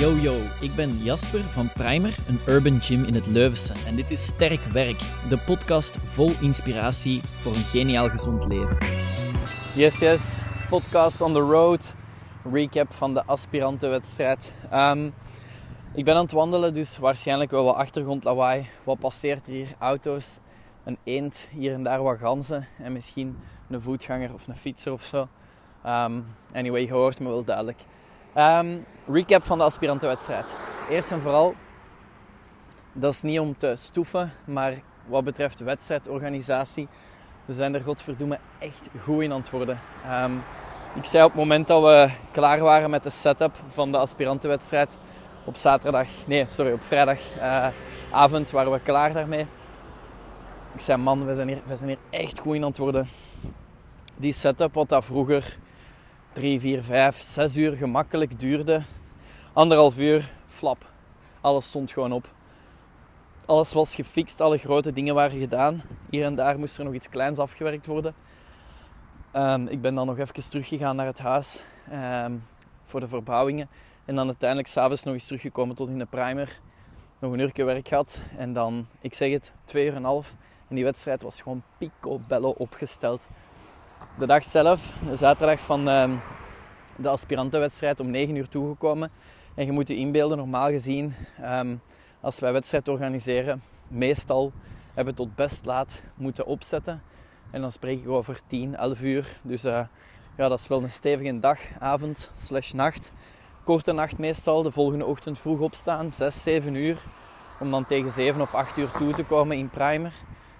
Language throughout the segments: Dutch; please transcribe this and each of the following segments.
Yo yo, ik ben Jasper van Primer, een urban gym in het Leuvense. En dit is Sterk Werk, de podcast vol inspiratie voor een geniaal gezond leven. Yes, yes, podcast on the road. Recap van de aspirantenwedstrijd. Um, ik ben aan het wandelen, dus waarschijnlijk wel wat achtergrondlawaai. Wat passeert er hier? Auto's, een eend, hier en daar wat ganzen en misschien een voetganger of een fietser of zo. Um, anyway, je hoort me wel duidelijk. Um, recap van de aspirantenwedstrijd. Eerst en vooral, dat is niet om te stoeven, maar wat betreft wedstrijdorganisatie, we zijn er godverdomme echt goed in aan het worden. Um, ik zei op het moment dat we klaar waren met de setup van de aspirantenwedstrijd, op zaterdag, nee, sorry, op vrijdagavond uh, waren we klaar daarmee. Ik zei, man, we zijn, hier, we zijn hier echt goed in aan het worden. Die setup, wat dat vroeger 3, 4, 5, 6 uur gemakkelijk duurde. Anderhalf uur, flap. Alles stond gewoon op. Alles was gefixt, alle grote dingen waren gedaan. Hier en daar moest er nog iets kleins afgewerkt worden. Um, ik ben dan nog even teruggegaan naar het huis um, voor de verbouwingen. En dan uiteindelijk s'avonds nog eens teruggekomen tot in de primer. Nog een uurtje werk gehad. En dan, ik zeg het, twee uur en een half. En die wedstrijd was gewoon picobello opgesteld de dag zelf, zaterdag van uh, de aspirantenwedstrijd, om 9 uur toegekomen. En je moet je inbeelden, normaal gezien, um, als wij wedstrijd organiseren, meestal hebben we tot best laat moeten opzetten. En dan spreek ik over 10, 11 uur. Dus uh, ja, dat is wel een stevige dag, avond, slash nacht. Korte nacht meestal, de volgende ochtend vroeg opstaan, 6, 7 uur. Om dan tegen 7 of 8 uur toe te komen in primer.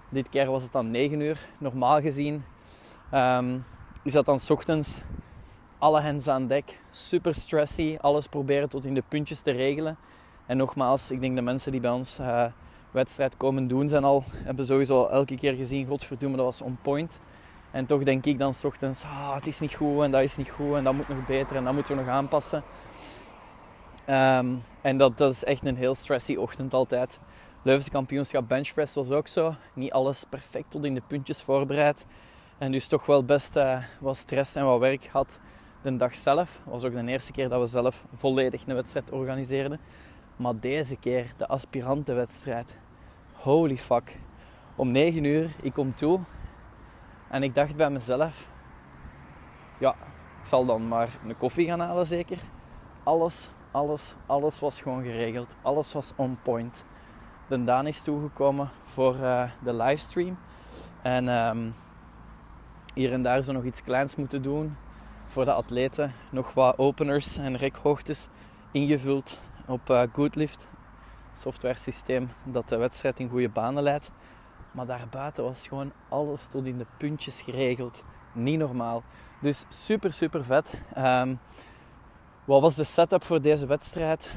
Dit keer was het dan 9 uur. Normaal gezien Um, is dat dan s ochtends alle hens aan dek, super stressy, alles proberen tot in de puntjes te regelen. En nogmaals, ik denk de mensen die bij ons uh, wedstrijd komen doen, zijn al, hebben sowieso elke keer gezien, godverdomme, dat was on point. En toch denk ik dan s ochtends, ah, het is niet goed en dat is niet goed en dat moet nog beter en dat moeten we nog aanpassen. Um, en dat, dat is echt een heel stressy ochtend altijd. Leuvense kampioenschap benchpress was ook zo. Niet alles perfect tot in de puntjes voorbereid. En dus toch wel best uh, wat stress en wat werk had de dag zelf. Was ook de eerste keer dat we zelf volledig een wedstrijd organiseerden. Maar deze keer de aspirantenwedstrijd. Holy fuck. Om 9 uur, ik kom toe. En ik dacht bij mezelf... Ja, ik zal dan maar een koffie gaan halen zeker. Alles, alles, alles was gewoon geregeld. Alles was on point. De Daan is toegekomen voor uh, de livestream. En... Um, hier en daar zo nog iets kleins moeten doen voor de atleten. Nog wat openers en rekhoogtes ingevuld op uh, Goodlift, software systeem dat de wedstrijd in goede banen leidt. Maar daarbuiten was gewoon alles tot in de puntjes geregeld. Niet normaal. Dus super, super vet. Um, wat was de setup voor deze wedstrijd?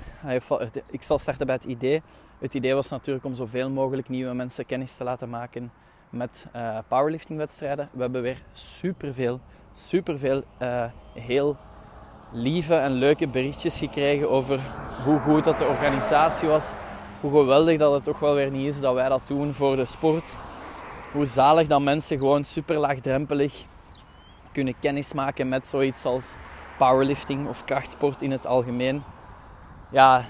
Ik zal starten bij het idee. Het idee was natuurlijk om zoveel mogelijk nieuwe mensen kennis te laten maken met uh, powerliftingwedstrijden. We hebben weer superveel, superveel uh, heel lieve en leuke berichtjes gekregen over hoe goed dat de organisatie was. Hoe geweldig dat het toch wel weer niet is dat wij dat doen voor de sport. Hoe zalig dat mensen gewoon super laagdrempelig kunnen kennismaken met zoiets als powerlifting of krachtsport in het algemeen. Ja,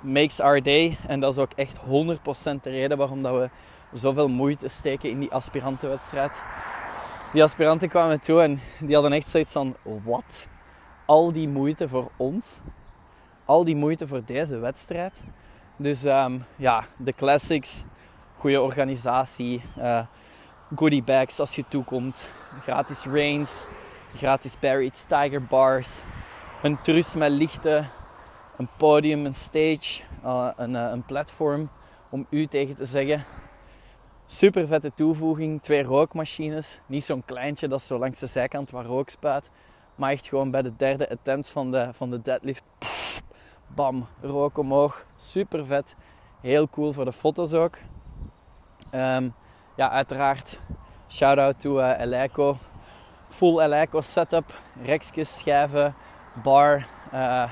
makes our day. En dat is ook echt 100% de reden waarom dat we zoveel moeite steken in die aspirantenwedstrijd. Die aspiranten kwamen toe en die hadden echt zoiets van: wat? Al die moeite voor ons, al die moeite voor deze wedstrijd. Dus um, ja, de classics, goede organisatie, uh, goodie bags als je toekomt, gratis reins, gratis buried tiger bars, een trus met lichten, een podium, een stage, uh, een, uh, een platform om u tegen te zeggen Super vette toevoeging. Twee rookmachines. Niet zo'n kleintje dat zo langs de zijkant waar rook spuit. Maar echt gewoon bij de derde attempt van de, van de deadlift. bam, rook omhoog. Super vet. Heel cool voor de foto's ook. Um, ja, uiteraard. Shout out to uh, Eleiko. Full Eleiko setup. Rekjes, schijven, bar. Uh,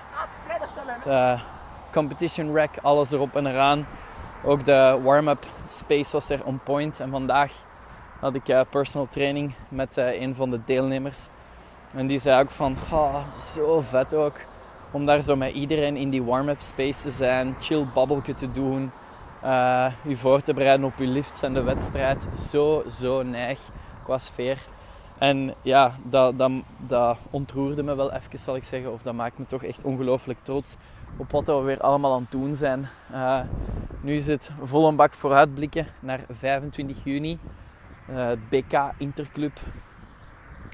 uh, competition rack, alles erop en eraan. Ook de warm-up space was er on point. En vandaag had ik uh, personal training met uh, een van de deelnemers. En die zei ook van, zo vet ook. Om daar zo met iedereen in die warm-up space te zijn, chill babbelje te doen, uh, je voor te bereiden op je lifts en de wedstrijd. Zo, zo neig qua sfeer. En ja, dat, dat, dat ontroerde me wel even, zal ik zeggen. Of dat maakt me toch echt ongelooflijk trots op wat we weer allemaal aan het doen zijn. Nu is het vol een bak vooruitblikken naar 25 juni. Het BK Interclub.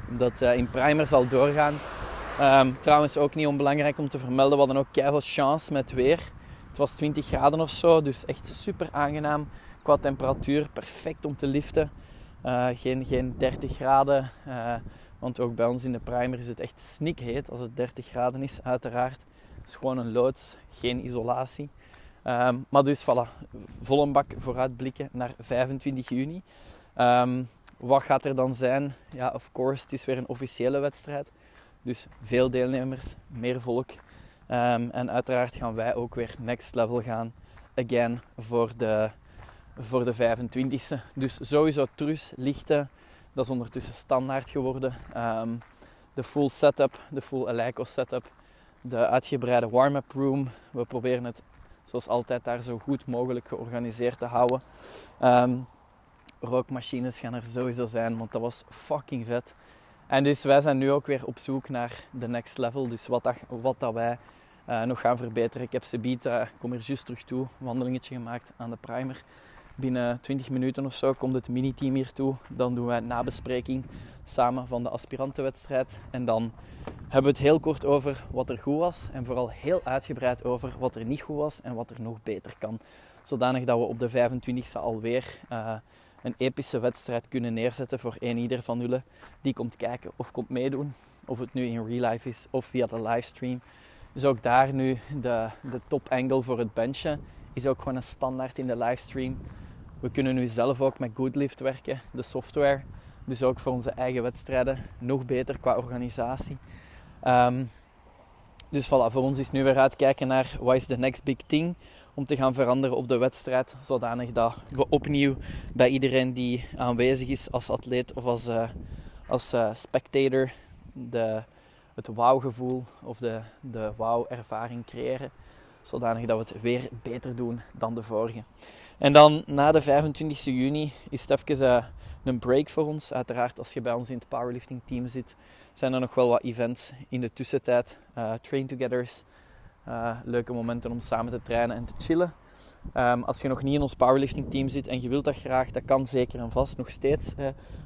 Dat uh, in Primer zal doorgaan. Um, trouwens ook niet onbelangrijk om te vermelden. We hadden ook keihard chance met weer. Het was 20 graden of zo. Dus echt super aangenaam qua temperatuur. Perfect om te liften. Uh, geen, geen 30 graden. want ook bij ons in de Primer is het echt snikheet als het 30 graden is uiteraard. Het is gewoon een loods, geen isolatie. Um, maar dus voilà, vol bak vooruitblikken naar 25 juni. Um, wat gaat er dan zijn? Ja, of course, het is weer een officiële wedstrijd. Dus veel deelnemers, meer volk. Um, en uiteraard gaan wij ook weer next level gaan. Again, voor de, voor de 25e. Dus sowieso trus, lichten. Dat is ondertussen standaard geworden. de full setup, de full Eleiko setup. De uitgebreide warm-up room. We proberen het zoals altijd daar zo goed mogelijk georganiseerd te houden. Um, rookmachines gaan er sowieso zijn, want dat was fucking vet. En dus wij zijn nu ook weer op zoek naar de next level. Dus wat dat, wat dat wij uh, nog gaan verbeteren. Ik heb Sebita, kom er juist terug toe, wandelingetje gemaakt aan de primer. Binnen 20 minuten of zo komt het mini-team hier toe. Dan doen wij een nabespreking samen van de aspirantenwedstrijd. En dan hebben we het heel kort over wat er goed was. En vooral heel uitgebreid over wat er niet goed was en wat er nog beter kan. Zodanig dat we op de 25e alweer uh, een epische wedstrijd kunnen neerzetten voor een ieder van jullie die komt kijken of komt meedoen. Of het nu in real life is of via de livestream. Dus ook daar nu de, de top angle voor het benchen is ook gewoon een standaard in de livestream. We kunnen nu zelf ook met Goodlift werken, de software. Dus ook voor onze eigen wedstrijden nog beter qua organisatie. Um, dus voilà, voor ons is nu weer uitkijken naar wat is de next big thing om te gaan veranderen op de wedstrijd. Zodanig dat we opnieuw bij iedereen die aanwezig is als atleet of als, uh, als uh, spectator de, het wow-gevoel of de, de wow-ervaring creëren. Zodanig dat we het weer beter doen dan de vorige. En dan na de 25 juni is het even uh, een break voor ons. Uiteraard, als je bij ons in het powerlifting team zit, zijn er nog wel wat events in de tussentijd. Uh, train togethers, uh, leuke momenten om samen te trainen en te chillen. Um, als je nog niet in ons powerlifting team zit en je wilt dat graag, dat kan zeker en vast nog steeds.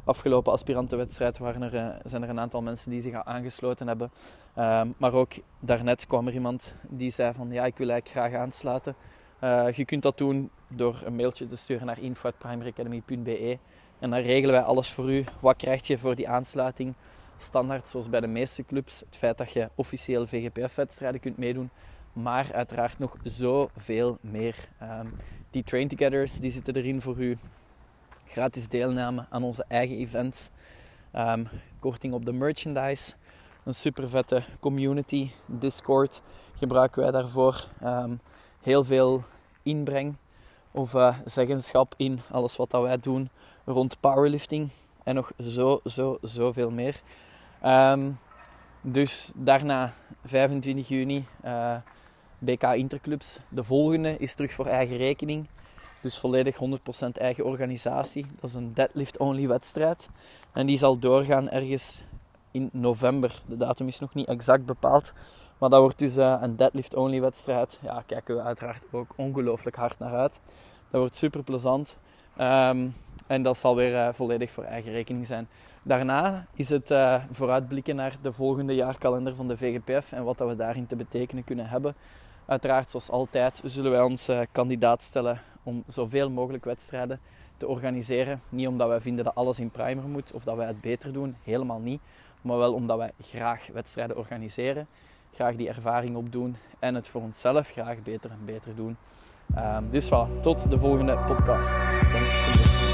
Afgelopen aspirantenwedstrijd waren er, uh, zijn er een aantal mensen die zich aangesloten hebben. Um, maar ook daarnet kwam er iemand die zei van ja, ik wil eigenlijk graag aansluiten. je kunt dat doen door een mailtje te sturen naar info.primaryacademy.be en dan regelen wij alles voor u. Wat krijg je voor die aansluiting? Standaard, zoals bij de meeste clubs, het feit dat je officieel VGPF-wedstrijden kunt meedoen. Maar uiteraard nog zoveel meer. Um, die train togethers die zitten erin voor u. Gratis deelname aan onze eigen events. Um, korting op de merchandise. Een super vette community. Discord gebruiken wij daarvoor. Um, heel veel inbreng of uh, zeggenschap in alles wat dat wij doen rond powerlifting en nog zo, zo, zoveel meer. Dus daarna 25 juni eh, BK Interclubs. De volgende is terug voor eigen rekening. Dus volledig 100% eigen organisatie. Dat is een deadlift-only wedstrijd. En die zal doorgaan ergens in november. De datum is nog niet exact bepaald. Maar dat wordt dus uh, een deadlift-only wedstrijd. Ja, kijken we uiteraard ook ongelooflijk hard naar uit. Dat wordt super plezant. Um, en dat zal weer uh, volledig voor eigen rekening zijn. Daarna is het uh, vooruitblikken naar de volgende jaarkalender van de VGPF en wat dat we daarin te betekenen kunnen hebben. Uiteraard, zoals altijd, zullen wij ons uh, kandidaat stellen om zoveel mogelijk wedstrijden te organiseren. Niet omdat wij vinden dat alles in primer moet of dat wij het beter doen, helemaal niet. Maar wel omdat wij graag wedstrijden organiseren, graag die ervaring opdoen en het voor onszelf graag beter en beter doen. Um, dus voilà, tot de volgende podcast. Thanks for listening.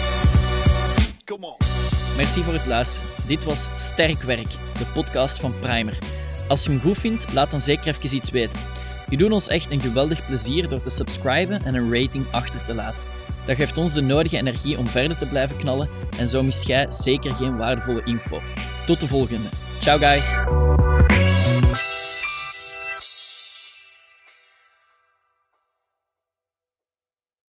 Come on. Merci voor het luisteren. Dit was Sterk Werk, de podcast van Primer. Als je hem goed vindt, laat dan zeker even iets weten. Je doet ons echt een geweldig plezier door te subscriben en een rating achter te laten. Dat geeft ons de nodige energie om verder te blijven knallen en zo mist jij zeker geen waardevolle info. Tot de volgende. Ciao guys!